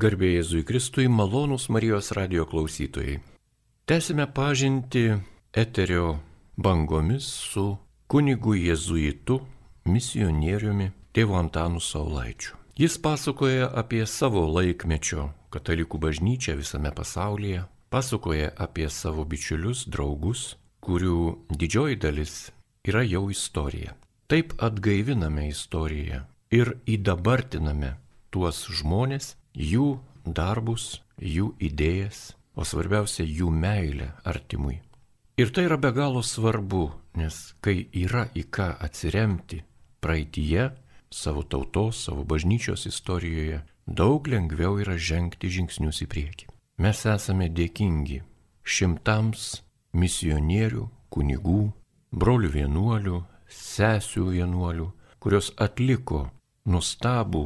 Garbė Jėzui Kristui, malonūs Marijos radio klausytojai. Tęsime pažinti eterio bangomis su kunigu jėzuitu, misionieriumi tėvu Antanu Saulaičiu. Jis pasakoja apie savo laikmečio katalikų bažnyčią visame pasaulyje, pasakoja apie savo bičiulius, draugus, kurių didžioji dalis yra jau istorija. Taip atgaiviname istoriją ir įdabartiname tuos žmonės, jų darbus, jų idėjas, o svarbiausia jų meilę artimui. Ir tai yra be galo svarbu, nes kai yra į ką atsiremti praeitie, savo tautos, savo bažnyčios istorijoje, daug lengviau yra žengti žingsnius į priekį. Mes esame dėkingi šimtams misionierių, kunigų, brolių vienuolių, sesių vienuolių, kurios atliko nustabų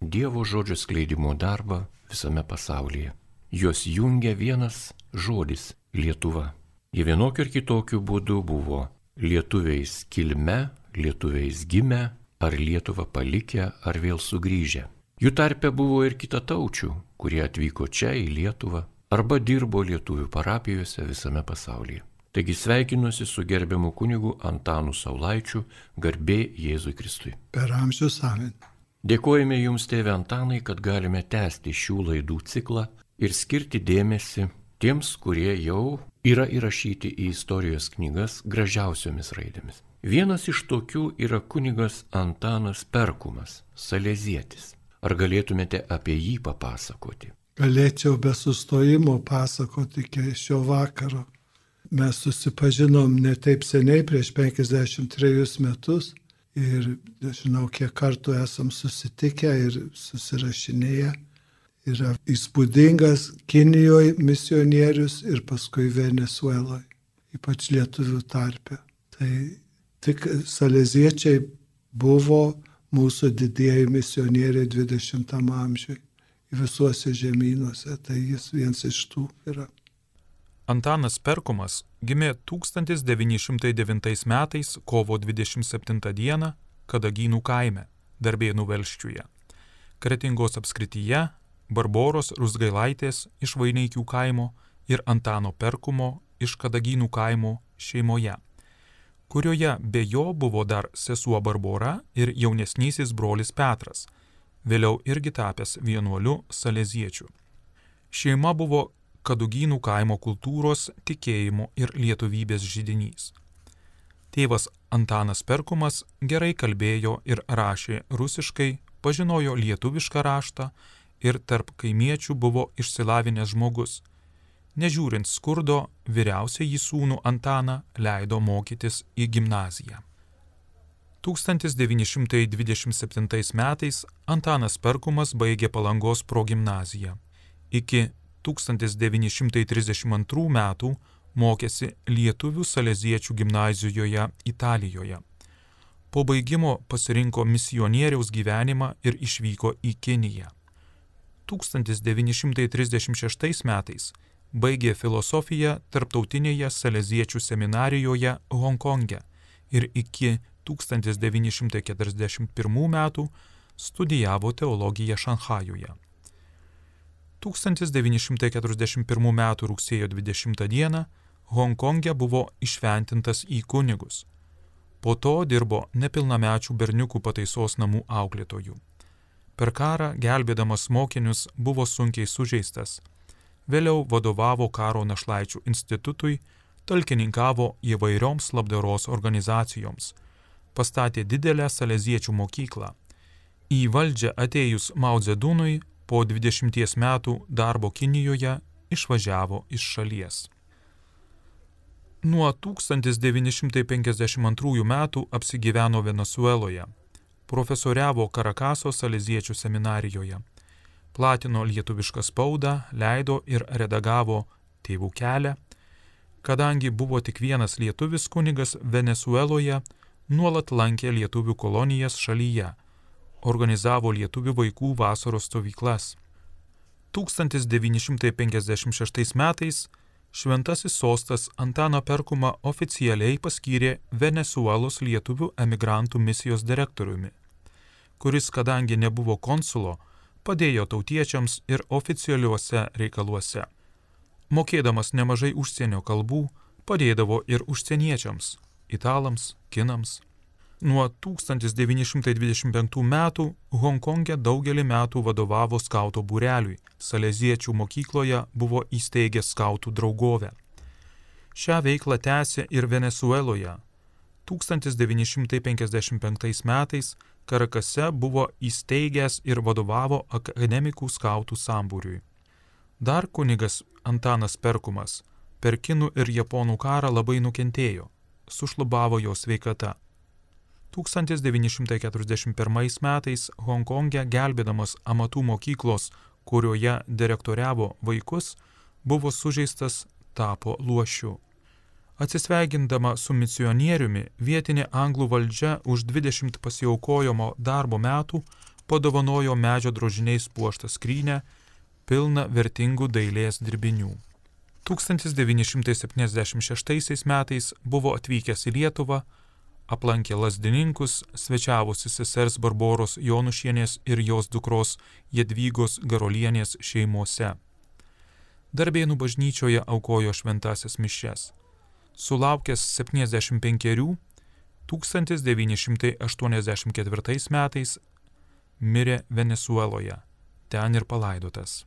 Dievo žodžio skleidimo darbą visame pasaulyje. Juos jungia vienas žodis - Lietuva. Jie vienokiu ir kitokiu būdu buvo lietuviais kilme, lietuviais gimę, ar Lietuvą palikę, ar vėl sugrįžę. Jų tarpe buvo ir kitataučių, kurie atvyko čia į Lietuvą arba dirbo lietuvių parapijose visame pasaulyje. Taigi sveikinuosi su gerbiamu kunigu Antanu Saulaičiu, garbė Jėzui Kristui. Per amžius amen. Dėkojame Jums, tėve Antanai, kad galime tęsti šių laidų ciklą ir skirti dėmesį tiems, kurie jau yra įrašyti į istorijos knygas gražiausiomis raidėmis. Vienas iš tokių yra kunigas Antanas Perkumas, Salezietis. Ar galėtumėte apie jį papasakoti? Galėčiau be sustojimo pasakoti iki šio vakaro. Mes susipažinom ne taip seniai, prieš 53 metus ir žinau, kiek kartų esam susitikę ir susirašinėję. Yra įspūdingas Kinijoje misionierius ir paskui Venezueloje, ypač lietuvių tarpe. Tai tik saleziečiai buvo mūsų didieji misionieriai 20 amžiui visuose žemynuose, tai jis vienas iš tų yra. Antanas Perkumas gimė 1909 metais kovo 27 dieną Kadagynų kaime, Darbėnų Velščiuje. Kretingos apskrityje Barboros Rusgailaitės iš Vaineikių kaimo ir Antano Perkumo iš Kadagynų kaimo šeimoje, kurioje be jo buvo dar sesuo Barbora ir jaunesnysis brolis Petras, vėliau irgi tapęs vienuoliu saleziečiu. Šeima buvo Kadugynų kaimo kultūros, tikėjimo ir lietuvybės žydinys. Tėvas Antanas Perkumas gerai kalbėjo ir rašė rusiškai, pažinojo lietuvišką raštą ir tarp kaimiečių buvo išsilavinęs žmogus. Nežiūrint skurdo, vyriausiai jį sūnų Antaną leido mokytis į gimnaziją. 1927 metais Antanas Perkumas baigė Palangos progimnaziją. Iki 1932 metų mokėsi Lietuvių Saleziečių gimnazijoje Italijoje. Po baigimo pasirinko misionieriaus gyvenimą ir išvyko į Kiniją. 1936 metais baigė filosofiją Tarptautinėje Saleziečių seminarijoje Hongkonge ir iki 1941 metų studijavo teologiją Šanhajuje. 1941 m. rugsėjo 20 d. Hongkonge buvo išventintas į kunigus. Po to dirbo nepilnamečių berniukų pataisos namų auklėtojų. Per karą gelbėdamas mokinius buvo sunkiai sužeistas. Vėliau vadovavo karo našlaičių institutui, talkininkavo įvairioms labdaros organizacijoms. Pastatė didelę saleziečių mokyklą. Į valdžią atėjus Maudzedūnui po 20 metų darbo Kinijoje išvažiavo iš šalies. Nuo 1952 metų apsigyveno Venezueloje, profesoriavo Karakaso saleziečių seminarijoje, platino lietuvišką spaudą, leido ir redagavo Tėvų kelią. Kadangi buvo tik vienas lietuvis kunigas Venezueloje, nuolat lankė lietuvių kolonijas šalyje organizavo lietuvių vaikų vasaros stovyklas. 1956 metais Šventasis sostas Antano Perkuma oficialiai paskyrė Venezuelos lietuvių emigrantų misijos direktoriumi, kuris, kadangi nebuvo konsulo, padėjo tautiečiams ir oficialiuose reikaluose. Mokėdamas nemažai užsienio kalbų, padėdavo ir užsieniečiams - italams, kinams. Nuo 1925 metų Hongkonge daugelį metų vadovavo skauto būreliui, Saleziečių mokykloje buvo įsteigęs skautų draugovę. Šią veiklą tęsė ir Venezueloje. 1955 metais Karakase buvo įsteigęs ir vadovavo akademikų skautų sambūriui. Dar kunigas Antanas Perkumas per kinų ir japonų karą labai nukentėjo, sušlubavo jo sveikata. 1941 metais Hongkonge gelbėdamas amatų mokyklos, kurioje direktoriavo vaikus, buvo sužeistas, tapo luošiu. Atsisveikindama su misionieriumi, vietinė anglų valdžia už 20 pasiaukojimo darbo metų padovanojo medžio drožiniais puoštą skrynę, pilną vertingų dailės dirbinių. 1976 metais buvo atvykęs į Lietuvą, aplankė lasdininkus, svečiavosi sesers Barboros Jonušienės ir jos dukros Jedvygos Garolienės šeimose. Darbėnų bažnyčioje aukojo šventasias mišes sulaukęs 75, 1984 metais mirė Venezueloje, ten ir palaidotas.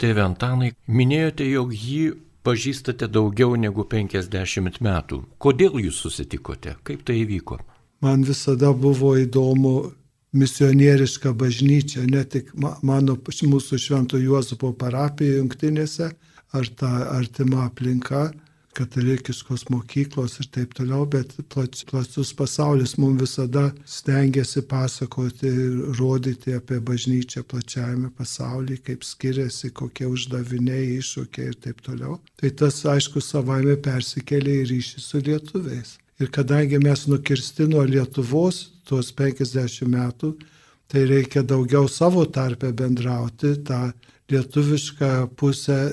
Tėve Antanai, minėjote, jog jį pažįstate daugiau negu 50 metų. Kodėl jūs susitikote? Kaip tai įvyko? Man visada buvo įdomu misionieriška bažnyčia, ne tik mano, mūsų Švento Juozapo parapija jungtinėse, ar ta artima aplinka, katalikiškos mokyklos ir taip toliau, bet platus pasaulis mums visada stengiasi pasakoti ir rodyti apie bažnyčią plačiajame pasaulyje, kaip skiriasi, kokie uždaviniai, iššūkiai ir taip toliau. Tai tas, aišku, savaime persikėlė į ryšį su lietuviais. Ir kadangi mes nukirsti nuo Lietuvos tuos 50 metų, tai reikia daugiau savo tarpę bendrauti, tą lietuvišką pusę e,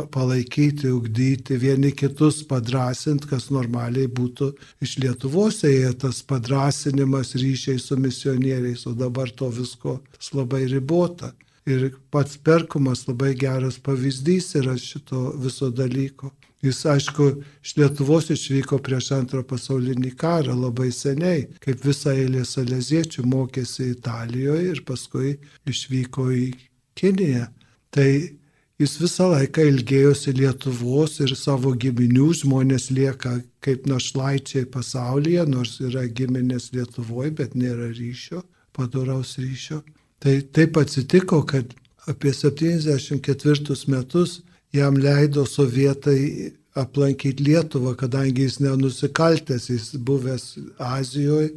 e, palaikyti, ugdyti, vieni kitus padrasinti, kas normaliai būtų iš Lietuvos ėję tas padrasinimas ryšiai su misionieriais, o dabar to visko labai ribota. Ir pats Perkumas labai geras pavyzdys yra šito viso dalyko. Jis, aišku, iš Lietuvos išvyko prieš antrą pasaulinį karą labai seniai, kaip visa eilė saleziečių mokėsi Italijoje ir paskui išvyko į Kiniją. Tai jis visą laiką ilgėjosi Lietuvos ir savo giminių žmonės lieka kaip našlaičiai pasaulyje, nors yra giminės Lietuvoje, bet nėra ryšio, padoraus ryšio. Tai taip atsitiko, kad apie 74 metus jam leido sovietai aplankyti Lietuvą, kadangi jis nenusikaltęs, jis buvęs Azijoje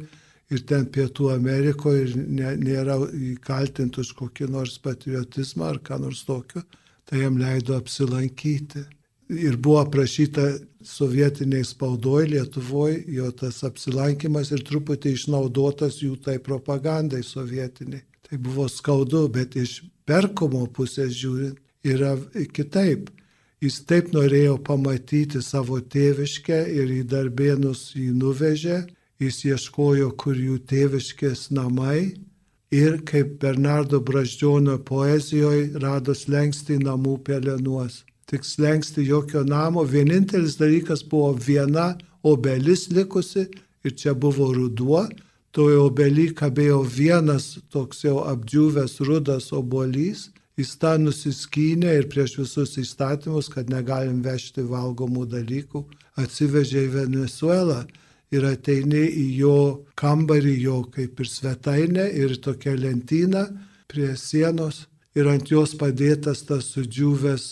ir ten Pietų Amerikoje ir ne, nėra įkaltinti už kokį nors patriotizmą ar ką nors tokio, tai jam leido apsilankyti. Ir buvo aprašyta sovietiniai spaudoje Lietuvoje jo tas apsilankimas ir truputį išnaudotas jų tai propagandai sovietiniai. Tai buvo skaudu, bet iš perkomo pusės žiūrint yra kitaip. Jis taip norėjo pamatyti savo tėviškę ir į darbėnus jį nuvežė jis ieškojo, kur jų tėviškės namai. Ir kaip Bernardo Braždžiono poezijoje rado slengsti namų pelenuos. Tik slengsti jokio namo, vienintelis dalykas buvo viena obelis likusi. Ir čia buvo ruduo, toje obely kabėjo vienas toks jau apdžiūvęs rudas obolys, jis tą nusiskynė ir prieš visus įstatymus, kad negalim vežti valgomų dalykų, atsivežė į Venezuelą ir ateini į jo kambarį, jo kaip ir svetainę ir tokia lentyna prie sienos ir ant jos padėtas tas sudžiūvęs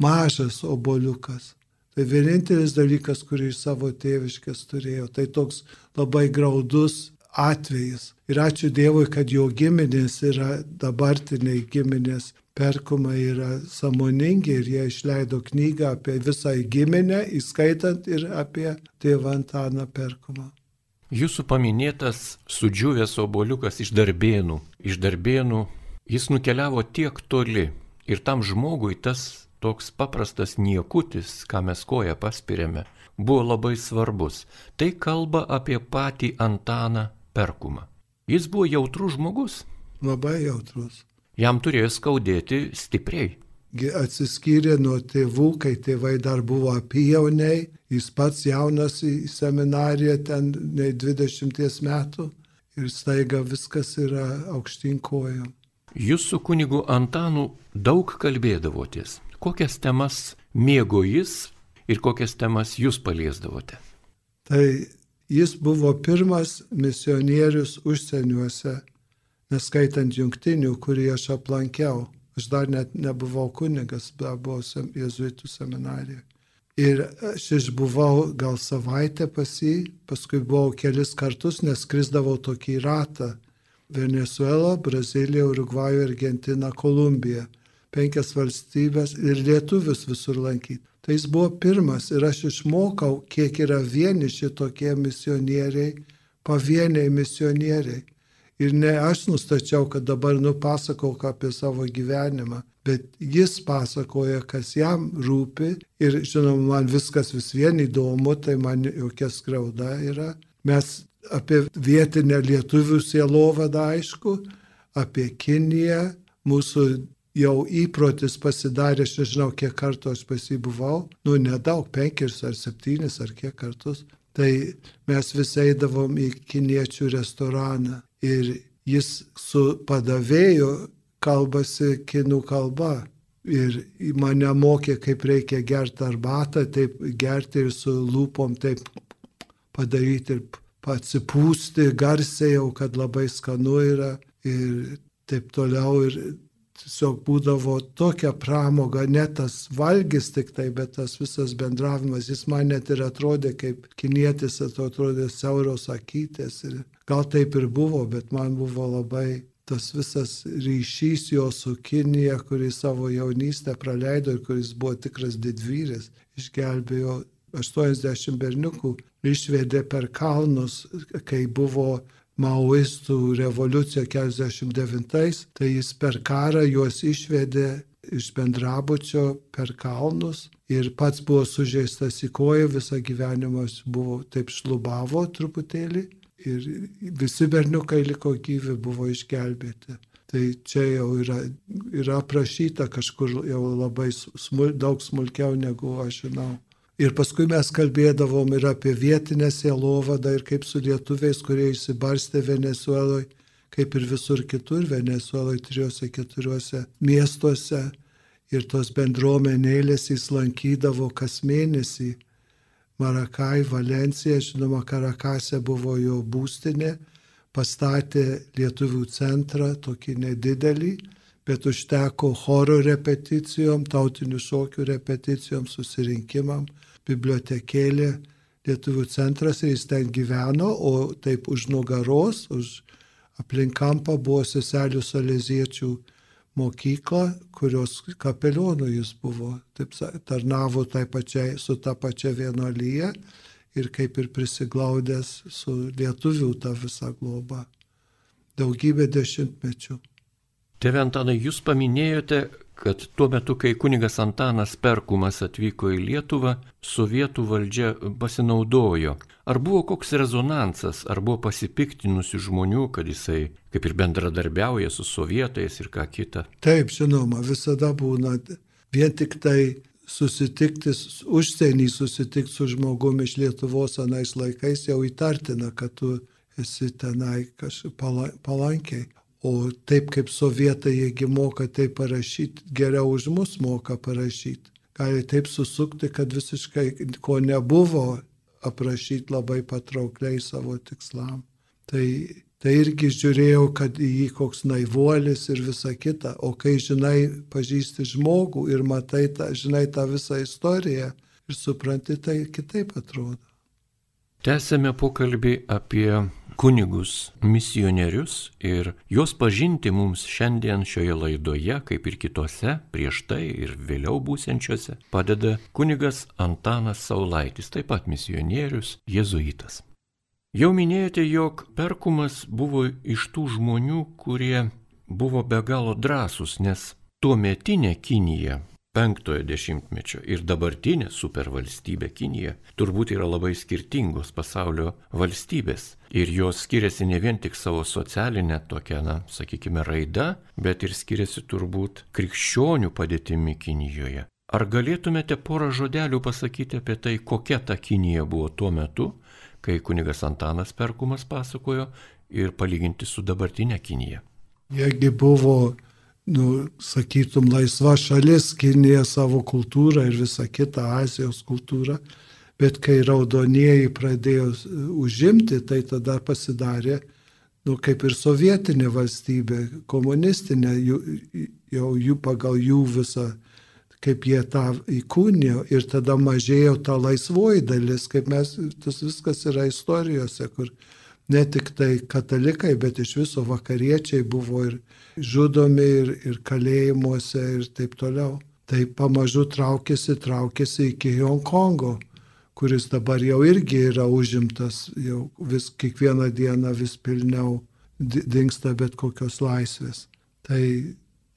mažas oboliukas. Tai vienintelis dalykas, kurį iš savo tėviškės turėjo. Tai toks labai graudus atvejis. Ir ačiū Dievui, kad jo giminės yra dabartiniai giminės Perkuma yra samoningi ir jie išleido knygą apie visą giminę, įskaitant ir apie tėvą Antaną Perkumą. Jūsų paminėtas sudžiūvęs oboliukas iš darbėnų. Iš darbėnų jis nukeliavo tiek toli ir tam žmogui tas toks paprastas niekutis, ką mes koją paspirėme, buvo labai svarbus. Tai kalba apie patį Antaną Perkumą. Jis buvo jautrus žmogus. Labai jautrus. Jam turėjo skaudėti stipriai. Atsiskyrė nuo tėvų, kai tėvai dar buvo apjauniai, jis pats jaunas į seminariją ten nei 20 metų ir staiga viskas yra aukštinkojom. Jūs su kunigu Antanu daug kalbėdavotės. Kokias temas mėgo jis ir kokias temas jūs paliesdavote? Tai jis buvo pirmas misionierius užsieniuose, neskaitant jungtinių, kurį aš aplankiau. Aš dar net nebuvau kunigas, buvau jezuitų seminarijoje. Ir aš išbuvau gal savaitę pas jį, paskui buvau kelis kartus, nes krizdavau tokį ratą. Venezuela, Brazilija, Urugvajų, Argentina, Kolumbija. Penkias valstybės ir lietuvius visur lankyti. Tai jis buvo pirmas ir aš išmokau, kiek yra vieniši tokie misionieriai, pavieniai misionieriai. Ir ne aš nustačiau, kad dabar nupasakau apie savo gyvenimą, bet jis pasakoja, kas jam rūpi. Ir žinoma, man viskas vis vien įdomu, tai man jokia skriauda yra. Mes apie vietinę lietuvių sielovadą aišku, apie Kiniją, mūsų jau įprotis pasidarė, aš nežinau, kiek kartų aš pasibuvau, nu nedaug, penkis ar septynis ar kiek kartus. Tai mes visai eidavom į kiniečių restoraną ir jis su padavėju kalbasi kinų kalba. Ir mane mokė, kaip reikia gerti arbatą, taip gerti ir su lūpom taip padaryti ir atsipūsti garsiai, jau kad labai skanu yra ir taip toliau. Ir tiesiog būdavo tokia pramoga, ne tas valgys tik tai, bet tas visas bendravimas. Jis man net ir atrodė kaip kinietis, atrodė siauros akytės. Ir gal taip ir buvo, bet man buvo labai tas visas ryšys jo su Kinija, kuris savo jaunystę praleido ir kuris buvo tikras didvyris, išgelbėjo 80 berniukų, išvedė per kalnus, kai buvo maoistų revoliucija 49, tai jis per karą juos išvedė iš bendrabučio per kalnus ir pats buvo sužeistas į koją, visą gyvenimą buvo taip šlubavo truputėlį ir visi berniukai liko gyvi, buvo išgelbėti. Tai čia jau yra, yra aprašyta kažkur jau labai smul, daug smulkiau negu aš žinau. Ir paskui mes kalbėdavom ir apie vietinę sielovadą ir kaip su lietuviais, kurie išsibarstė Venezueloje, kaip ir visur kitur, Venezueloje, trijose, keturiuose miestuose. Ir tos bendruomenėlės jis lankydavo kas mėnesį. Marakai, Valencija, žinoma, Karakase buvo jo būstinė, pastatė lietuvių centrą, tokį nedidelį, bet užteko choro repeticijom, tautinių šokių repeticijom, susirinkimam bibliotekėlė Lietuvių centras ir jis ten gyveno, o taip už nugaros, už aplink kampą buvo seselių saleziečių mokykla, kurios kapelionų jis buvo. Taip tarnavo tai pačiai, su ta pačia vienuolyje ir kaip ir prisiglaudęs su lietuvių tą visą globą. Daugybė dešimtmečių. Tėve Antanai, jūs paminėjote, kad tuo metu, kai kunigas Antanas Perkumas atvyko į Lietuvą, sovietų valdžia pasinaudojo. Ar buvo koks rezonansas, ar buvo pasipiktinusių žmonių, kad jisai kaip ir bendradarbiauja su sovietais ir ką kita? Taip, žinoma, visada būna vien tik tai susitikti, užsienį susitikti su žmogumi iš Lietuvos anais laikais jau įtartina, kad tu esi tenai kažkaip palankiai. O taip kaip sovietai, jiegi moka taip parašyti, geriau už mus moka parašyti. Gali taip susukti, kad visiškai ko nebuvo aprašyti labai patraukliai savo tikslam. Tai, tai irgi žiūrėjau, kad jį koks naivuolis ir visa kita. O kai žinai, pažįsti žmogų ir matai, tą, žinai tą visą istoriją ir supranti, tai kitaip atrodo. Tęsėme pokalbį apie kunigus misionierius ir juos pažinti mums šiandien šioje laidoje, kaip ir kitose, prieš tai ir vėliau būsiančiose, padeda kunigas Antanas Saulaitis, taip pat misionierius, jėzuitas. Jau minėjote, jog Perkumas buvo iš tų žmonių, kurie buvo be galo drąsūs, nes tuo metinė Kinija penktojo dešimtmečio ir dabartinė supervalstybė Kinija turbūt yra labai skirtingos pasaulio valstybės. Ir jos skiriasi ne vien tik savo socialinę tokią, na, sakykime, raidą, bet ir skiriasi turbūt krikščionių padėtimi Kinijoje. Ar galėtumėte porą žodelių pasakyti apie tai, kokia ta Kinija buvo tuo metu, kai kunigas Antanas Perkumas pasakojo ir palyginti su dabartinė Kinija? Jiegi buvo nu, sakytum, laisva šalis, Kinija savo kultūrą ir visą kitą Azijos kultūrą, bet kai raudonieji pradėjo užimti, tai tada pasidarė, nu, kaip ir sovietinė valstybė, komunistinė, jų, jau jų pagal jų visą, kaip jie tą įkūnėjo ir tada mažėjo ta laisvoji dalis, kaip mes, tas viskas yra istorijose, kur ne tik tai katalikai, bet iš viso vakariečiai buvo ir žudomi ir, ir kalėjimuose ir taip toliau. Tai pamažu traukėsi, traukėsi iki Hongkongo, kuris dabar jau irgi yra užimtas, jau vis kiekvieną dieną vis pilniau dinksta bet kokios laisvės. Tai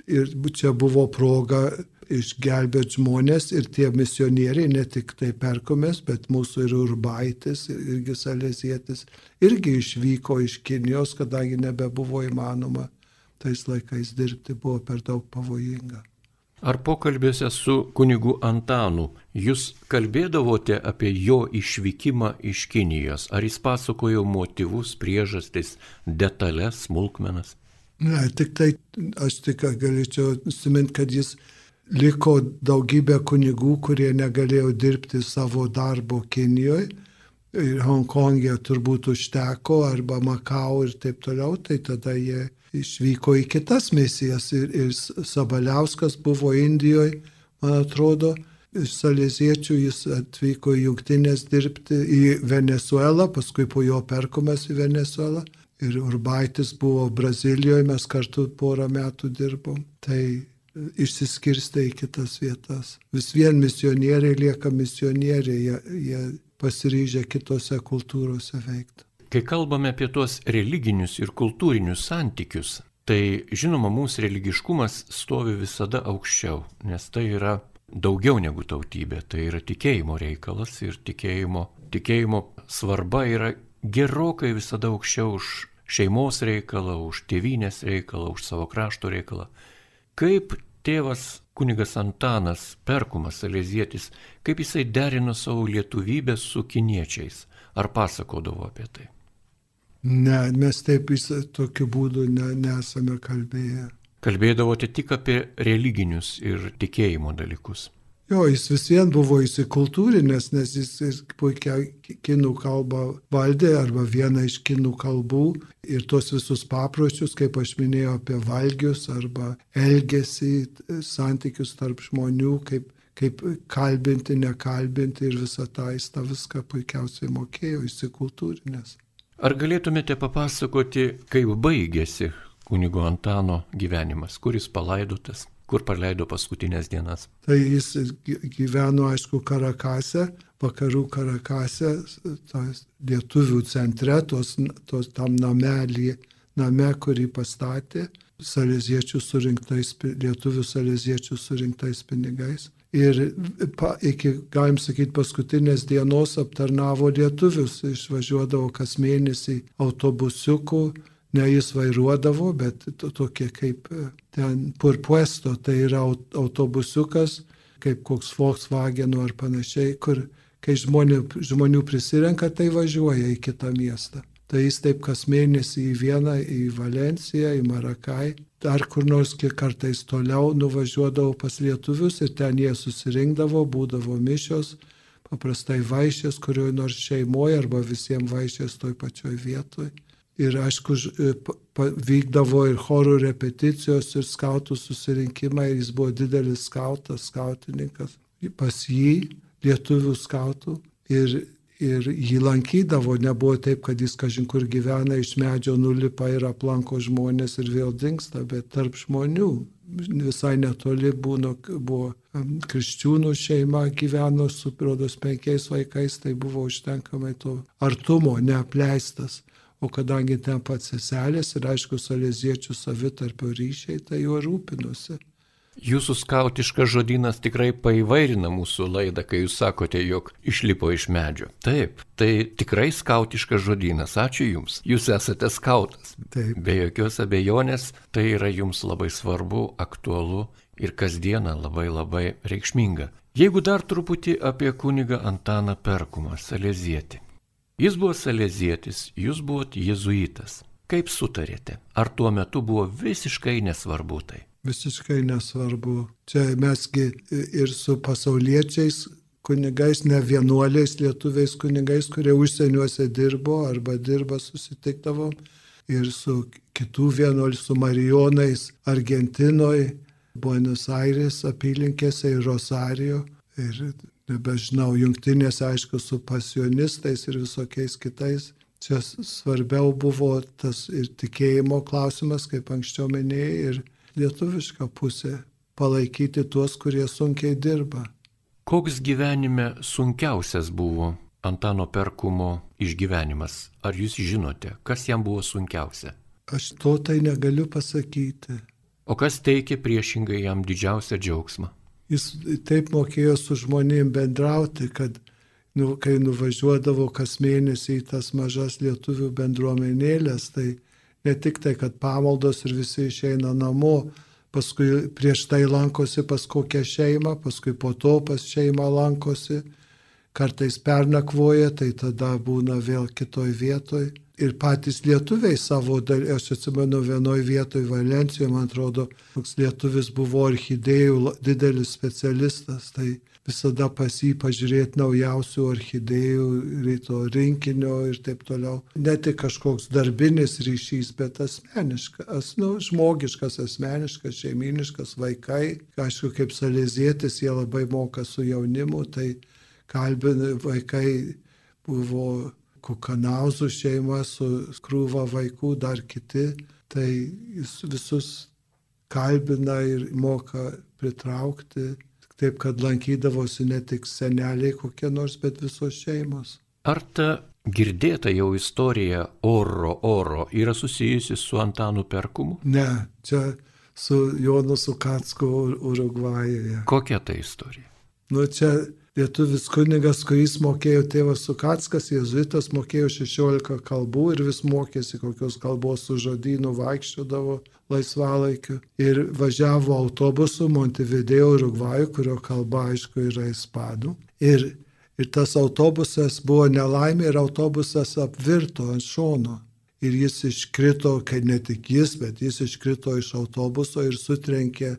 ir čia buvo proga išgelbėti žmonės ir tie misionieriai, ne tik tai perkomės, bet mūsų ir urbaitis, irgi salėzietis, irgi išvyko iš Kinijos, kadangi nebebuvo įmanoma tais laikais dirbti, buvo per daug pavojinga. Ar pokalbėse su kunigu Antanu jūs kalbėdavote apie jo išvykimą iš Kinijos? Ar jis pasakojo motyvus, priežastis, detalės, smulkmenas? Ne, tik tai aš tik galėčiau nusiminti, kad jis liko daugybė kunigų, kurie negalėjo dirbti savo darbo Kinijoje. Ir Hongkongė turbūt užteko, arba Makau ir taip toliau, tai tada jie išvyko į kitas misijas. Ir, ir Sabaliauskas buvo Indijoje, man atrodo, iš Salėziečių jis atvyko į jungtinės dirbti į Venezuelą, paskui po jo perkomas į Venezuelą. Ir Urbaitis buvo Brazilijoje, mes kartu porą metų dirbom. Tai išsiskirsta į kitas vietas. Vis vien misionieriai lieka misionieriai, jie, jie pasiryžę kitose kultūrose veikti. Kai kalbame apie tuos religinius ir kultūrinius santykius, tai žinoma, mūsų religiškumas stovi visada aukščiau, nes tai yra daugiau negu tautybė, tai yra tikėjimo reikalas ir tikėjimo, tikėjimo svarba yra gerokai visada aukščiau už šeimos reikalą, už tėvynės reikalą, už savo krašto reikalą. Kaip tėvas kunigas Antanas Perkumas Alezietis, kaip jisai derino savo lietuvybę su kiniečiais? Ar pasakodavo apie tai? Ne, mes taip tokiu būdu ne, nesame kalbėję. Kalbėdavote tik apie religinius ir tikėjimo dalykus. Jo, jis vis vien buvo įsikultūrinęs, nes jis puikiai kinų kalbą valdė arba vieną iš kinų kalbų ir tuos visus papročius, kaip aš minėjau, apie valgius arba elgesį, santykius tarp žmonių, kaip, kaip kalbinti, nekalbinti ir visą tą jis tą viską puikiausiai mokėjo, įsikultūrinęs. Ar galėtumėte papasakoti, kaip baigėsi kunigo Antano gyvenimas, kuris palaidotas? Kur praleido paskutinės dienas. Tai jis gyveno, aišku, Karakase, vakarų Karakase, lietuvių centre, tos, tos tam namelį, name, kurį pastatė, salėziečių surinktais, lietuvių salėziečių surinktais pinigais. Ir pa, iki, galim sakyti, paskutinės dienos aptarnavo lietuvius, išvažiuodavo kas mėnesį autobusiukų, ne jis vairuodavo, bet to, tokie kaip e, ten purpuesto, tai yra autobusiukas, kaip koks Volkswagen ar panašiai, kur kai žmonių, žmonių prisirenka, tai važiuoja į kitą miestą. Tai jis taip kas mėnesį į vieną, į Valenciją, į Marakai, dar kur nors kiek kartais toliau nuvažiuodavo pas lietuvius ir ten jie susirinkdavo, būdavo mišios, paprastai vaišės kurioje nors šeimoje arba visiems vaišės toj pačioj vietoj. Ir aišku, e, vykdavo ir chorų repeticijos, ir skautų susirinkimai, ir jis buvo didelis skautas, skautininkas. Pas jį lietuvių skautų ir, ir jį lankydavo, nebuvo taip, kad jis kažin kur gyvena, iš medžio nulipa ir aplanko žmonės ir vėl dinksta, bet tarp žmonių. Visai netoli būno, buvo krikščiūnų šeima gyveno su, rodos, penkiais vaikais, tai buvo užtenkamai to artumo, neapleistas. O kadangi ten pats seselės ir aišku salėziečių savitarpio ryšiai, tai juo rūpinosi. Jūsų skautiškas žodynas tikrai paįvairina mūsų laidą, kai jūs sakote, jog išlipo iš medžio. Taip, tai tikrai skautiškas žodynas. Ačiū Jums. Jūs esate skautas. Taip. Be jokios abejonės, tai yra Jums labai svarbu, aktualu ir kasdieną labai labai reikšminga. Jeigu dar truputį apie kunigą Antaną Perkumą, Salezietį. Jis buvo Salezietis, jūs buvote jezuitas. Kaip sutarėte? Ar tuo metu buvo visiškai nesvarbu tai? Visiškai nesvarbu. Čia mesgi ir su pasauliečiais kunigais, ne vienuoliais lietuviais kunigais, kurie užsieniuose dirbo arba dirba susitikdavom. Ir su kitų vienuolių, su Marijonais Argentinoje, Buenos Aires apylinkėse ir Rosario. Ir nebežinau, jungtinėse, aišku, su pasionistais ir visokiais kitais. Čia svarbiau buvo tas ir tikėjimo klausimas, kaip anksčiau minėjai, ir lietuviška pusė - palaikyti tuos, kurie sunkiai dirba. Koks gyvenime sunkiausias buvo Antano Perkumo išgyvenimas? Ar jūs žinote, kas jam buvo sunkiausia? Aš to tai negaliu pasakyti. O kas teikė priešingai jam didžiausią džiaugsmą? Jis taip mokėjo su žmonėm bendrauti, kad nu, kai nuvažiuodavo kas mėnesį į tas mažas lietuvių bendruomenėlės, tai ne tik tai, kad pamaldos ir visi išeina namo, paskui prieš tai lankosi pas kokią šeimą, paskui po to pas šeimą lankosi, kartais pernakvoja, tai tada būna vėl kitoj vietoj. Ir patys lietuviai savo, aš atsimenu vienoje vietoje Valencijoje, man atrodo, toks lietuvis buvo orchidėjų didelis specialistas, tai visada pas jį pažiūrėti naujausių orchidėjų, ryto rinkinio ir taip toliau. Ne tik kažkoks darbinis ryšys, bet asmeniškas, nu, žmogiškas, asmeniškas, šeiminiškas, vaikai. Aišku, kaip salėzėtis, jie labai moka su jaunimu, tai kalbina vaikai buvo kukanauzų šeima su krūva vaikų, dar kiti, tai jis visus kalbina ir moka pritraukti taip kad lankydavosi ne tik seneliai kokie nors, bet visos šeimos. Ar ta girdėta jau istorija oro oro yra susijusi su Antanu Perkumu? Ne, čia su Jonu Sukacku Urugvajuje. Kokia ta istorija? Nu, čia lietuvis kunigas, kuris mokėjo tėvas Sukackas, jezuitas mokėjo 16 kalbų ir vis mokėsi kokios kalbos su žodynu, vaikščiodavo laisvalaikiu ir važiavo autobusu Montevideo Urugvajų, kurio kalba aišku yra ispanų. Ir, ir tas autobusas buvo nelaimė ir autobusas apvirto ant šono. Ir jis iškrito, kai ne tik jis, bet jis iškrito iš autobuso ir sutrenkė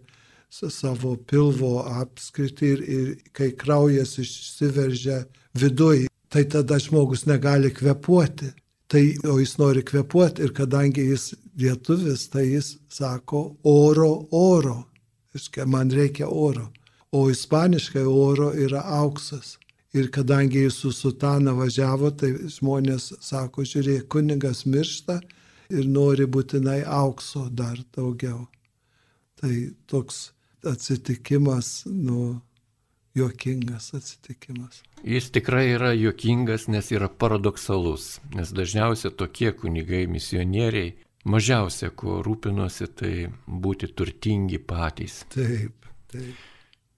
savo pilvo apskritį ir, ir kai kraujas išsiveržia viduj, tai tada žmogus negali kvepuoti. Tai, o jis nori kvepuoti ir kadangi jis lietuvis, tai jis sako oro, oro. Iškia, man reikia oro. O ispaniškai oro yra auksas. Ir kadangi jis su sutana važiavo, tai žmonės sako, žiūrėk, kunigas miršta ir nori būtinai aukso dar daugiau. Tai toks atsitikimas, nu, juokingas atsitikimas. Jis tikrai yra juokingas, nes yra paradoksalus, nes dažniausiai tokie kunigai, misionieriai, mažiausia, kuo rūpinosi, tai būti turtingi patys. Taip, taip.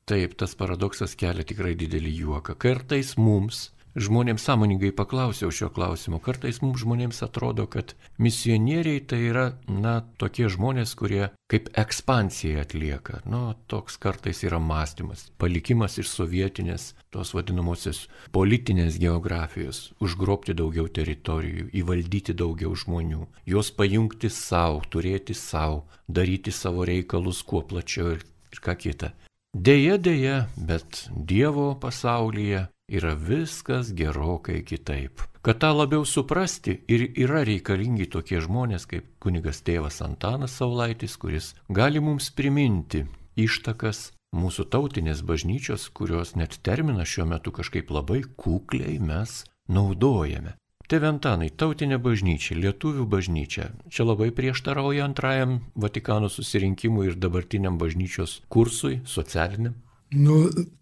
Taip, tas paradoksas kelia tikrai didelį juoką. Kartais mums žmonėms sąmoningai paklausiau šio klausimo. Kartais mums žmonėms atrodo, kad misionieriai tai yra, na, tokie žmonės, kurie kaip ekspansiją atlieka. Nu, toks kartais yra mąstymas, palikimas iš sovietinės, tos vadinamosios politinės geografijos, užgrobti daugiau teritorijų, įvaldyti daugiau žmonių, juos pajungti savo, turėti savo, daryti savo reikalus kuo plačiau ir ką kita. Deja, deja, bet Dievo pasaulyje yra viskas gerokai kitaip. Kad tą labiau suprasti ir yra reikalingi tokie žmonės kaip kunigas tėvas Antanas Saulaitis, kuris gali mums priminti ištakas mūsų tautinės bažnyčios, kurios net terminą šiuo metu kažkaip labai kukliai mes naudojame. Tėve Antanai, tautinė bažnyčia, lietuvių bažnyčia, čia labai prieštarauja antrajam Vatikano susirinkimui ir dabartiniam bažnyčios kursui, socialiniam. Nu,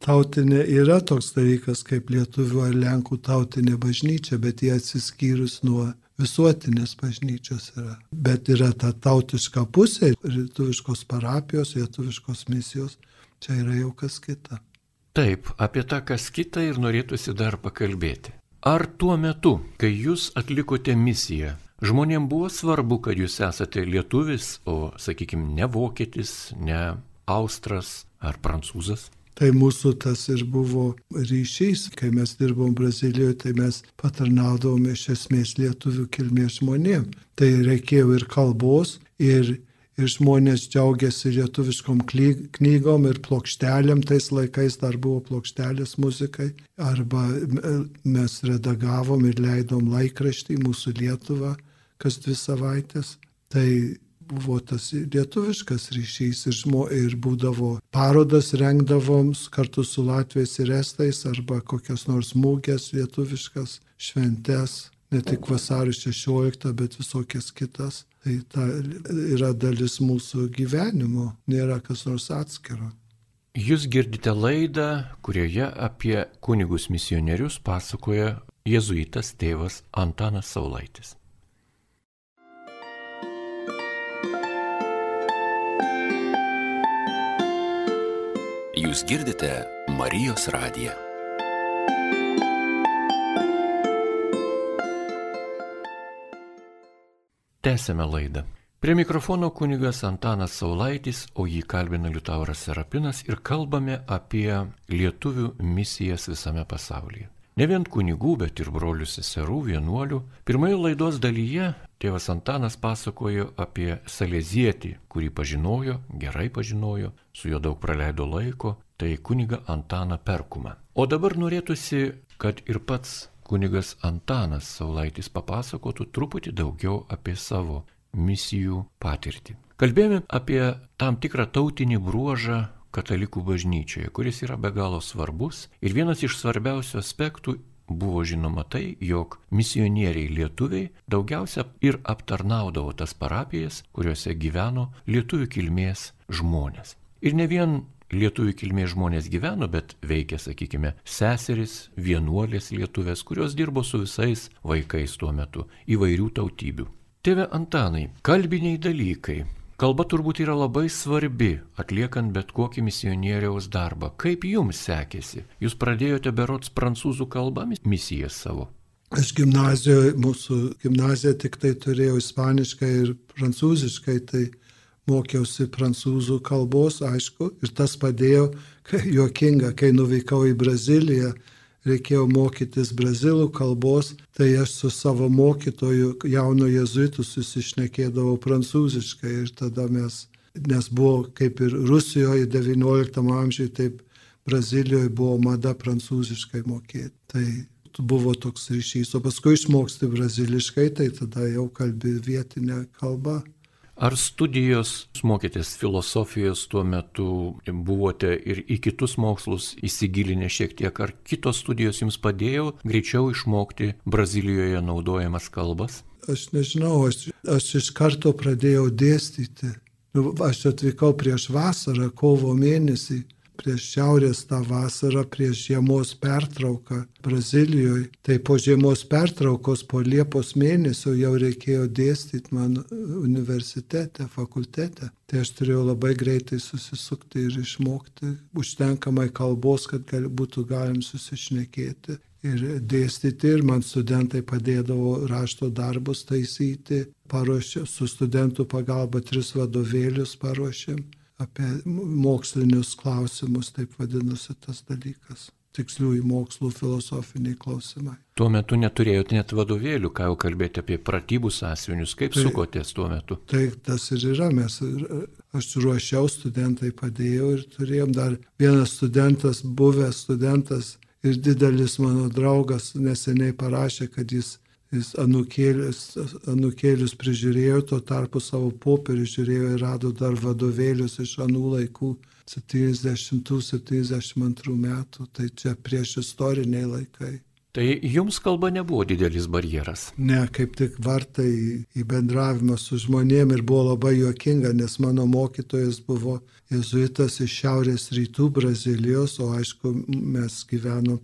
tautinė yra toks dalykas kaip lietuvių ar lenkų tautinė bažnyčia, bet jie atsiskyrus nuo visuotinės bažnyčios yra. Bet yra ta tautiška pusė, lietuviškos parapijos, lietuviškos misijos, čia yra jau kas kita. Taip, apie tą kas kitą ir norėtųsi dar pakalbėti. Ar tuo metu, kai jūs atlikote misiją, žmonėms buvo svarbu, kad jūs esate lietuvis, o, sakykime, ne vokietis, ne austras ar prancūzas? Tai mūsų tas ir buvo ryšys, kai mes dirbom Brazilijoje, tai mes patarnaudavome iš esmės lietuvių kilmės žmonėm. Tai reikėjo ir kalbos, ir, ir žmonės džiaugiasi lietuviškom knygom ir plokštelėm, tais laikais dar buvo plokštelės muzikai, arba mes redagavom ir leidom laikraštį mūsų Lietuvą kas dvi savaitės. Tai buvo tas lietuviškas ryšys ir, žmo, ir būdavo parodas rengdavom kartu su Latvijais ir Estais arba kokias nors mūgės lietuviškas šventes, ne tik vasario 16, bet visokias kitas. Tai ta yra dalis mūsų gyvenimo, nėra kas nors atskiro. Jūs girdite laidą, kurioje apie kunigus misionierius pasakoja jėzuitas tėvas Antanas Saulaitis. Jūs girdite Marijos radiją. Tęsėme laidą. Prie mikrofono kunigas Antanas Saulaitis, o jį kalbina Liutauras Serapinas ir kalbame apie lietuvių misijas visame pasaulyje. Ne vien kunigų, bet ir brolių seserų, vienuolių. Pirmoje laidos dalyje tėvas Antanas pasakojo apie Salezietį, kurį pažinojo, gerai pažinojo, su juo daug praleido laiko, tai kuniga Antaną Perkumą. O dabar norėtųsi, kad ir pats kunigas Antanas Saulaitis papasakotų truputį daugiau apie savo misijų patirtį. Kalbėjome apie tam tikrą tautinį bruožą, katalikų bažnyčioje, kuris yra be galo svarbus. Ir vienas iš svarbiausių aspektų buvo žinoma tai, jog misionieriai lietuviai daugiausia ir aptarnaudavo tas parapijas, kuriuose gyveno lietuvių kilmės žmonės. Ir ne vien lietuvių kilmės žmonės gyveno, bet veikė, sakykime, seseris, vienuolės lietuvės, kurios dirbo su visais vaikais tuo metu įvairių tautybių. Tėve Antanai, kalbiniai dalykai, Kalba turbūt yra labai svarbi, atliekant bet kokį misionieriaus darbą. Kaip jums sekėsi? Jūs pradėjote berots prancūzų kalbą misiją savo. Aš gimnazijoje, mūsų gimnazija tik tai turėjau ispaniškai ir prancūziškai, tai mokiausi prancūzų kalbos, aišku, ir tas padėjo, kai juokinga, kai nuvykau į Braziliją, reikėjo mokytis brazilų kalbos, tai aš su savo mokytoju, jauno jezuitu, susišnekėdavau prancūziškai ir tada mes, nes buvo kaip ir Rusijoje XIX amžiuje, taip Brazilijoje buvo mada prancūziškai mokėti. Tai buvo toks ryšys, o paskui išmoksti braziliškai, tai tada jau kalbi vietinę kalbą. Ar studijos, mokėtės filosofijos tuo metu, buvote ir į kitus mokslus įsigilinę šiek tiek, ar kitos studijos jums padėjo greičiau išmokti Brazilijoje naudojamas kalbas? Aš nežinau, aš, aš iš karto pradėjau dėstyti. Nu, aš atvykau prieš vasarą, kovo mėnesį prieš šiaurės tą vasarą, prieš žiemos pertrauką Brazilijoje. Tai po žiemos pertraukos, po Liepos mėnesio jau reikėjo dėstyti man universitete, fakultete. Tai aš turėjau labai greitai susisukti ir išmokti užtenkamai kalbos, kad gal, būtų galim susišnekėti ir dėstyti ir man studentai padėdavo rašto darbus taisyti, paruošė, su studentų pagalba tris vadovėlius paruošėm apie mokslinius klausimus, taip vadinasi tas dalykas. Tiksliųjų mokslų filosofiniai klausimai. Tuo metu neturėjote net vadovėlių, ką jau kalbėti apie pratybų sąsiuvinius, kaip tai, sukotės tuo metu. Tai tas ir yra, mes, aš ruošiau, studentai padėjau ir turėjom dar vienas studentas, buvęs studentas ir didelis mano draugas neseniai parašė, kad jis jis anukėlius, anukėlius prižiūrėjo, tuo tarpu savo popierių žiūrėjo ir rado dar vadovėlius iš anų laikų 70-72 metų, tai čia prieš istoriniai laikai. Tai jums kalba nebuvo didelis barjeras? Ne, kaip tik vartai į bendravimą su žmonėm ir buvo labai juokinga, nes mano mokytojas buvo jezuitas iš šiaurės rytų Brazilijos, o aišku, mes gyvenom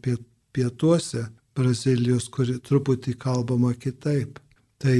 pietuose Brazilijos, kuri truputį kalbama kitaip. Tai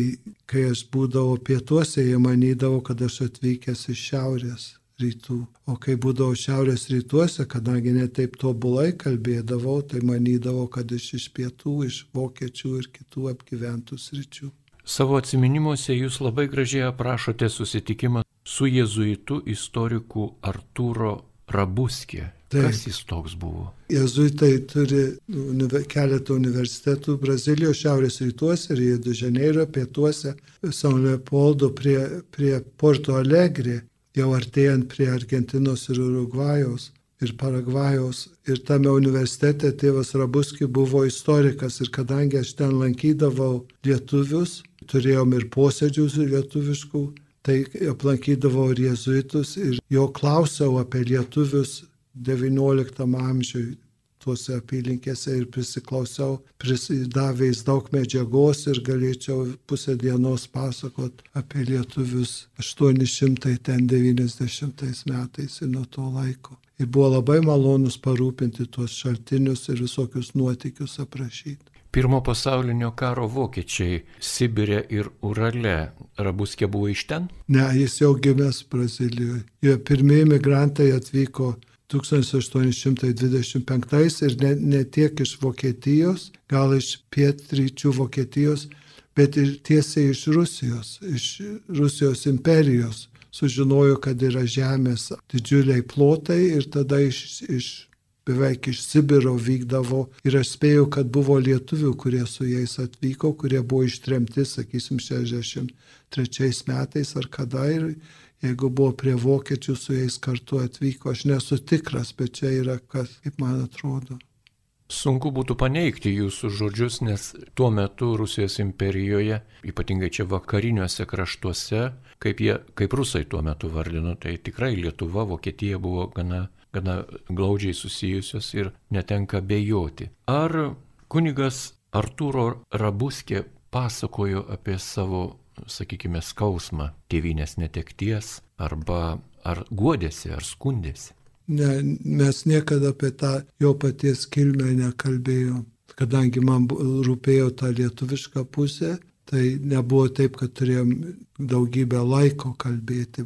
kai aš būdavau pietuose, jie manydavo, kad aš atvykęs iš šiaurės rytų. O kai būdavau šiaurės rytuose, kadangi netaip tobulai kalbėdavau, tai manydavo, kad aš iš pietų, iš vokiečių ir kitų apgyventų sričių. Savo atminimuose jūs labai gražiai aprašote susitikimą su jėzuitu istoriku Artūro Rabuskė. Taip. Kas jis toks buvo? Jezuitai turi univer, keletą universitetų Brazilijos šiaurės rytuose, Rio de Janeiro, pietuose, San Leopoldo prie, prie Porto Alegre, jau artėjant prie Argentinos ir Urugvajaus ir Paragvajaus. Ir tame universitete tėvas Rabuski buvo istorikas ir kadangi aš ten lankydavau lietuvius, turėjom ir posėdžius lietuviškų, tai aplankydavau ir jėzuitus ir jo klausiau apie lietuvius XIX amžiui tuose apylinkėse ir prisiklausiau, prisidavęs daug medžiagos ir galėčiau pusę dienos pasakot apie lietuvius 890 metais ir nuo to laiko. Ir buvo labai malonus parūpinti tuos šaltinius ir visokius nuotikius aprašyti. Pirmo pasaulinio karo vokiečiai Sibirė ir Urale. Rabuskė buvo iš ten? Ne, jis jau gimęs Brazilijoje. Jo pirmieji migrantai atvyko 1825 ir ne, ne tiek iš Vokietijos, gal iš pietryčių Vokietijos, bet ir tiesiai iš Rusijos, iš Rusijos imperijos. Sužinojo, kad yra žemės didžiuliai plotai ir tada iš, iš beveik iš Sibiro vykdavo ir aš spėjau, kad buvo lietuvių, kurie su jais atvyko, kurie buvo ištremti, sakysim, 63 metais ar kada ir jeigu buvo prie vokiečių su jais kartu atvyko, aš nesu tikras, bet čia yra kas, kaip man atrodo. Sunku būtų paneigti jūsų žodžius, nes tuo metu Rusijos imperijoje, ypatingai čia vakariniuose kraštuose, kaip, jie, kaip rusai tuo metu vardino, tai tikrai Lietuva, Vokietija buvo gana, gana glaudžiai susijusios ir netenka bejoti. Ar kunigas Arturo Rabuskė pasakojo apie savo sakykime, skausmą tėvynės netekties arba ar guodėsi, ar skundėsi. Ne, mes niekada apie tą jo paties kilmę nekalbėjom, kadangi man rūpėjo ta lietuviška pusė, tai nebuvo taip, kad turėjom daugybę laiko kalbėti,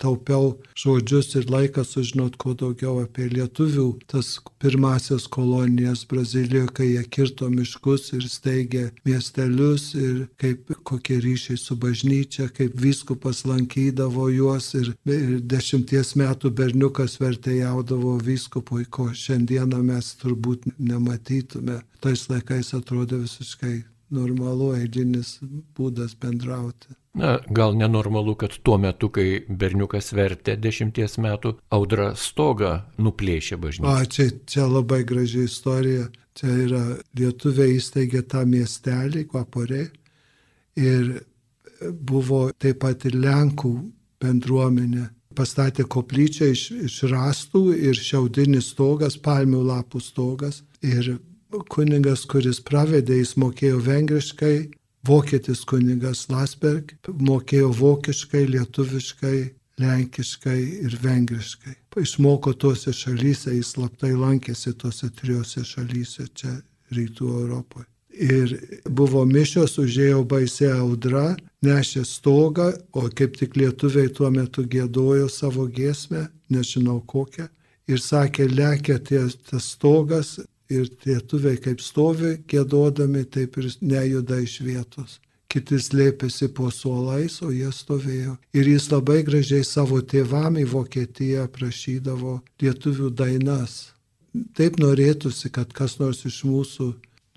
taupiau žodžius ir laiką sužinot kuo daugiau apie lietuvių, tas pirmasias kolonijas Brazilijoje, kai jie kirto miškus ir steigė miestelius ir kaip kokie ryšiai su bažnyčia, kaip viskupas lankydavo juos ir, ir dešimties metų berniukas vertėjaudavo viskupui, ko šiandieną mes turbūt nematytume. Tais laikais atrodė visiškai normalu, eilinis būdas bendrauti. Na, gal nenormalu, kad tuo metu, kai berniukas vertė dešimties metų, audra stogą nuplėšė bažnyčią. O, čia, čia labai graži istorija. Čia yra lietuviai įsteigė tą miestelį, Kvaporė. Ir buvo taip pat ir Lenkų bendruomenė. Pastatė koplyčią iš, iš rastų ir šiaudinis stogas, palmių lapų stogas. Ir kunigas, kuris pravedė, jis mokėjo vengriškai, vokietis kunigas Lasberg mokėjo vokiškai, lietuviškai, lenkiškai ir vengriškai. Išmoko tuose šalyse, jis slaptai lankėsi tuose trijose šalyse čia rytų Europoje. Ir buvo mišios, užėjo baisė audra, nešė stogą, o kaip tik lietuviai tuo metu gėdojo savo giesmę, nežinau kokią. Ir sakė, lekia tie, tas stogas, ir lietuviai kaip stovi gėdodami, taip ir nejuda iš vietos. Kiti slėpėsi po suolais, o jie stovėjo. Ir jis labai gražiai savo tėvam į Vokietiją prašydavo lietuvių dainas. Taip norėtųsi, kad kas nors iš mūsų,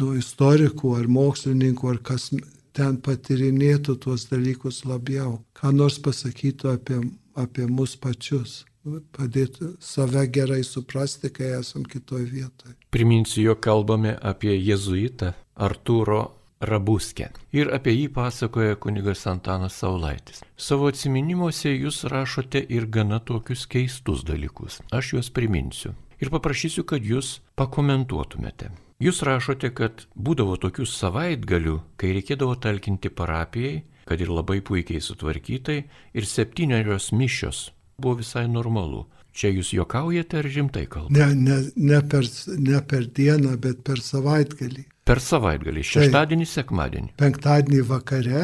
nu, istorikų ar mokslininkų, ar kas ten patirinėtų tuos dalykus labiau, ką nors pasakytų apie, apie mus pačius padėti save gerai suprasti, kai esam kitoje vietoje. Priminsiu, jog kalbame apie jėzuitą Artūro Rabuskę. Ir apie jį pasakoja kunigas Antanas Saulaitis. Savo atminimuose jūs rašote ir gana tokius keistus dalykus. Aš juos priminsiu. Ir paprašysiu, kad jūs pakomentuotumėte. Jūs rašote, kad būdavo tokių savaitgalių, kai reikėdavo talkinti parapijai, kad ir labai puikiai sutvarkytai, ir septyniarios mišios buvo visai normalu. Čia jūs juokaujate ar rimtai kalbate? Ne, ne, ne, per, ne per dieną, bet per savaitgalį. Per savaitgalį, šeštadienį, sekmadienį. Penktadienį vakare,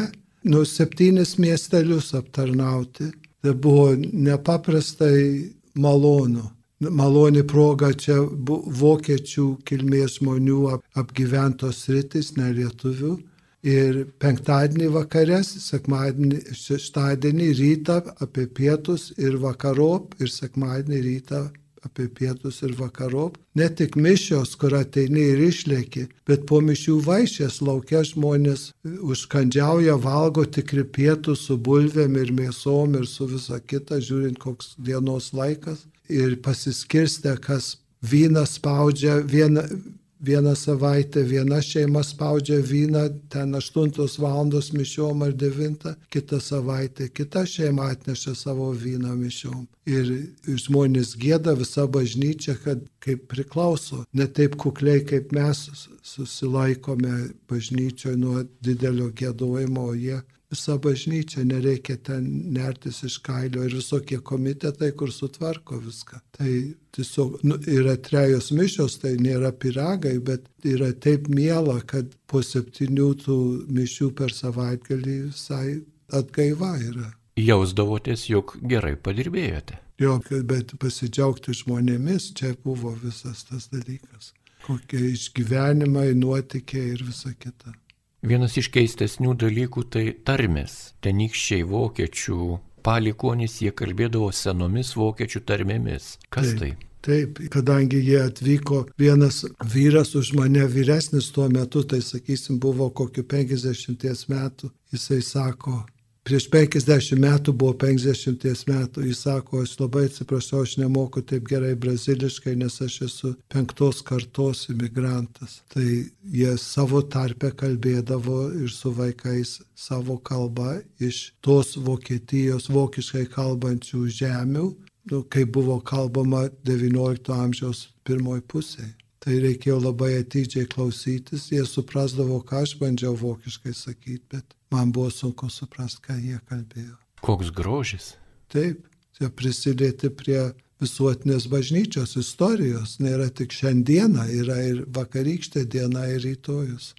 nu, septynis miestelius aptarnauti. Tai buvo nepaprastai malonu. Maloni proga čia vokiečių kilmės žmonių apgyventos rytis, ne lietuvių. Ir penktadienį vakarės, sekmadienį, šeštadienį rytą apie pietus ir vakarop ir sekmadienį rytą apie pietus ir vakarop. Ne tik mišios, kur ateini ir išlėki, bet po mišių vaišės laukia žmonės užkandžiauja, valgo tikri pietus su bulvėm ir mėsom ir su visa kita, žiūrint koks dienos laikas. Ir pasiskirstę, kas vyną spaudžia, vieną, Vieną savaitę viena šeima spaudžia vyną, ten 8 valandos mišiom ar 9, kitą savaitę kita šeima atneša savo vyną mišiom. Ir žmonės gėda visą bažnyčią, kad kaip priklauso, ne taip kukliai, kaip mes susilaikome bažnyčioje nuo didelio gėdojimo, o jie visa bažnyčia, nereikia ten nertis iš kailio ir visokie komitetai, kur sutvarko viską. Tai tiesiog nu, yra trejos mišios, tai nėra piragai, bet yra taip miela, kad po septynių tų mišių per savaitgalį visai atgaiva yra. Jausdavotės, jog gerai padirbėjote. Jo, bet pasidžiaugti žmonėmis, čia buvo visas tas dalykas. Kokie išgyvenimai, nuotikiai ir visa kita. Vienas iš keistesnių dalykų tai tarmės. Tenykščiai vokiečių palikonys jie kalbėdavo senomis vokiečių tarmėmis. Kas Taip. tai? Taip, kadangi jie atvyko, vienas vyras už mane vyresnis tuo metu, tai sakysim, buvo kokiu 50 metų, jisai sako, Prieš 50 metų buvo 50 metų, jis sako, aš labai atsiprašau, aš nemoku taip gerai braziliškai, nes aš esu penktos kartos imigrantas. Tai jie savo tarpę kalbėdavo ir su vaikais savo kalbą iš tos Vokietijos vokiškai kalbančių žemių, nu, kai buvo kalbama XIX amžiaus pirmoji pusėje. Tai reikėjo labai atidžiai klausytis, jie suprasdavo, ką aš bandžiau vokiškai sakyti, bet man buvo sunku suprasti, ką jie kalbėjo. Koks grožis. Taip, čia prisidėti prie visuotinės bažnyčios istorijos. Nėra tik šiandiena, yra ir vakarykštė diena, ir rytojus.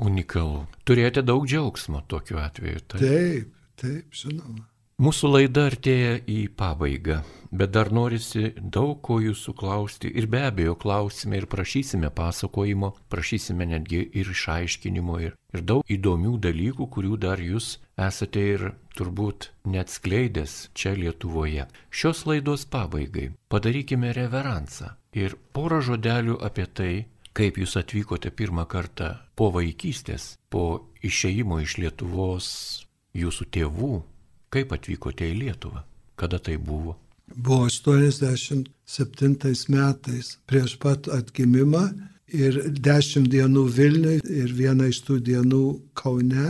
Unikalu. Turėjote daug džiaugsmo tokiu atveju. Taip, taip, taip žinoma. Mūsų laida artėja į pabaigą, bet dar norisi daug ko jūsų klausti ir be abejo klausime ir prašysime pasakojimo, prašysime netgi ir išaiškinimo ir, ir daug įdomių dalykų, kurių dar jūs esate ir turbūt neatskleidęs čia Lietuvoje. Šios laidos pabaigai padarykime reveransą ir porą žodelių apie tai, kaip jūs atvykote pirmą kartą po vaikystės, po išeimo iš Lietuvos jūsų tėvų Kaip atvykote į Lietuvą? Kada tai buvo? Buvo 87 metais prieš pat atgimimą ir 10 dienų Vilniui ir vieną iš tų dienų Kaune.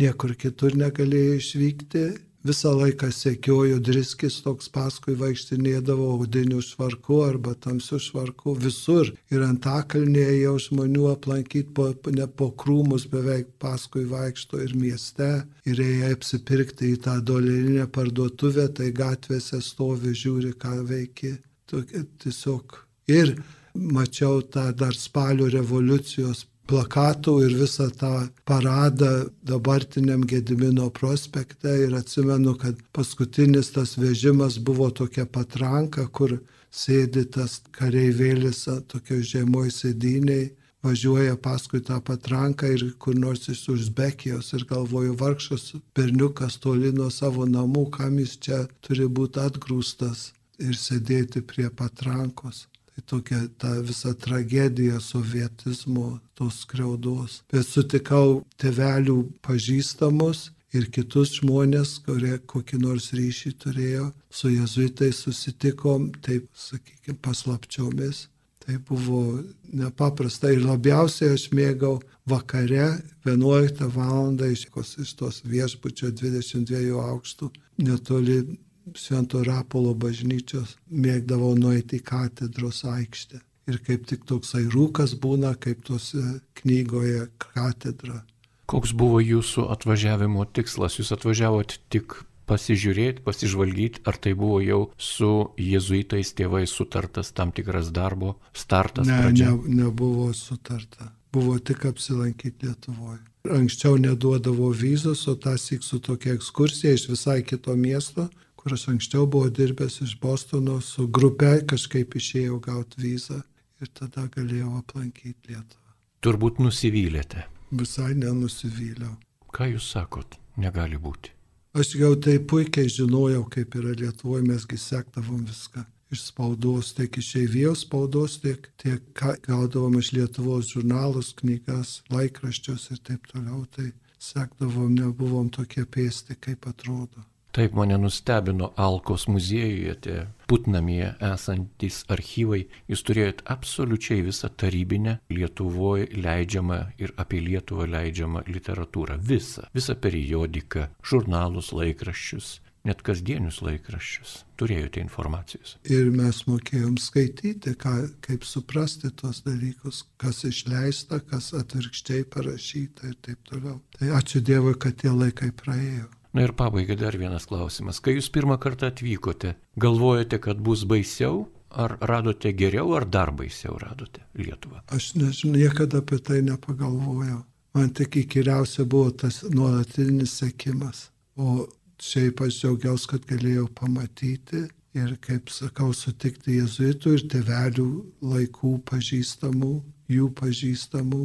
Niekur kitur negalėjau išvykti visą laiką sekiojo driskis toks paskui vaikštinėdavo audinių švarku arba tamsių švarku visur ir ant akalnėje jau žmonių aplankyti po, ne po krūmus beveik paskui vaikšto ir mieste ir ėjo apsipirkti į tą dolerinę parduotuvę, tai gatvėse stovi, žiūri, ką veiki. Tokia, tiesiog. Ir mačiau tą dar spalio revoliucijos plakatų ir visą tą paradą dabartiniam Gedimino prospekte ir atsimenu, kad paskutinis tas vežimas buvo tokia patranka, kur sėdi tas kareivėlis tokio žemoj sėdiniai, važiuoja paskui tą patranką ir kur nors iš Uzbekijos ir galvoju, vargšas berniukas toli nuo savo namų, kam jis čia turi būti atgrūstas ir sėdėti prie patrankos. Tokia ta visa tragedija sovietizmo, tos skriaudos. Bet sutikau tevelių pažįstamus ir kitus žmonės, kurie kokį nors ryšį turėjo, su jezuitais susitikom, taip, sakykime, paslapčiomis. Tai buvo nepaprasta ir labiausiai aš mėgau vakare 11 val. iš tos viešbučio 22 aukštų netoli Švento Rapolo bažnyčios mėgdavau nueiti į katedros aikštę. Ir kaip tik toksai rūkas būna, kaip tose knygoje katedra. Koks buvo jūsų atvažiavimo tikslas? Jūs atvažiavot tik pasižiūrėti, pasižvalgyti, ar tai buvo jau su jėzuitais tėvais sutartas tam tikras darbo startas. Ne, pradžia. ne, nebuvo sutarta. Buvo tik apsilankyti Lietuvoje. Anksčiau neduodavo vizos, o tas įk su tokia ekskursija iš visai kito miesto, kur aš anksčiau buvau dirbęs iš Bostono, su grupe kažkaip išėjau gauti vizą ir tada galėjau aplankyti Lietuvą. Turbūt nusivylėte. Visai nenusivyliau. Ką jūs sakot? Negali būti. Aš jau tai puikiai žinojau, kaip yra Lietuvoje, mesgi sekdavom viską. Iš spaudos, tiek išeivijos spaudos, tiek, tiek gaudavom iš Lietuvos žurnalus, knygas, laikraščius ir taip toliau. Tai sekdavom, nebuvom tokie pėsti, kaip atrodo. Taip mane nustebino Alkos muziejuje, tie putnamėje esantis archyvai. Jūs turėjot absoliučiai visą tarybinę Lietuvoje leidžiamą ir apie Lietuvą leidžiamą literatūrą. Visą. Visą periodiką, žurnalus, laikraščius, net kasdienius laikraščius. Turėjote informacijos. Ir mes mokėjom skaityti, ką, kaip suprasti tuos dalykus, kas išleista, kas atvirkščiai parašyta ir taip toliau. Tai ačiū Dievui, kad tie laikai praėjo. Na ir pabaigai dar vienas klausimas. Kai jūs pirmą kartą atvykote, galvojate, kad bus baisiau, ar radote geriau, ar dar baisiau radote Lietuvą? Aš nežinau, niekada apie tai nepagalvojau. Man tik įkyriausia buvo tas nuolatinis sekimas. O šiaip aš džiaugiausi, kad galėjau pamatyti ir, kaip sakau, sutikti jezuitų ir tevelių laikų pažįstamų, jų pažįstamų,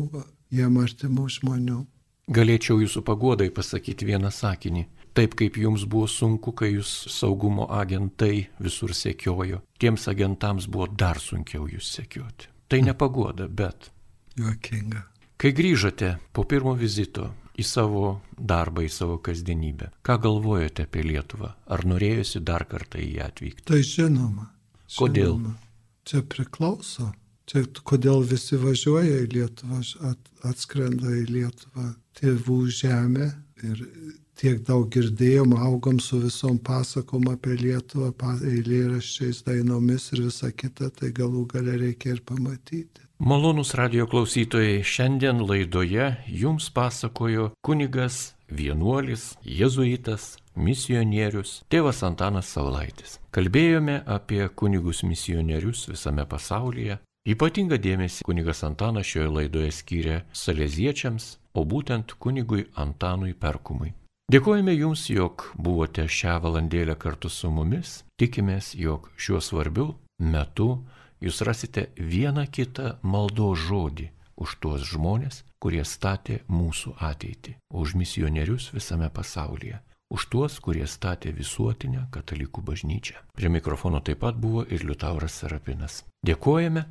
jiem artimų žmonių. Galėčiau jūsų pagodai pasakyti vieną sakinį. Taip kaip jums buvo sunku, kai jūs saugumo agentai visur sekiojo, tiems agentams buvo dar sunkiau jūs sekioti. Tai ne pagoda, bet. Juokinga. Kai grįžote po pirmo vizito į savo darbą, į savo kasdienybę, ką galvojate apie Lietuvą? Ar norėjosi dar kartą į ją atvykti? Tai žinoma. Kodėl? Žinoma. Čia priklauso. Čia kodėl visi važiuoja į Lietuvą, at, atskrenda į Lietuvą tėvų žemę ir tiek daug girdėjom, augom su visom pasakom apie Lietuvą, eilėraščiais, dainomis ir visa kita, tai galų gale reikia ir pamatyti. Malonus radio klausytojai, šiandien laidoje jums pasakojo kunigas, vienuolis, jezuitas, misionierius, tėvas Antanas Saulaitis. Kalbėjome apie kunigus misionierius visame pasaulyje. Ypatingą dėmesį kunigas Antanas šioje laidoje skyrė saleziečiams, o būtent kunigui Antanui Perkumui. Dėkojame Jums, jog buvote šią valandėlę kartu su mumis. Tikimės, jog šiuo svarbiu metu Jūs rasite vieną kitą maldo žodį už tuos žmonės, kurie statė mūsų ateitį, už misionierius visame pasaulyje, už tuos, kurie statė visuotinę katalikų bažnyčią. Prie mikrofono taip pat buvo ir Liutauras Serapinas. Dėkojame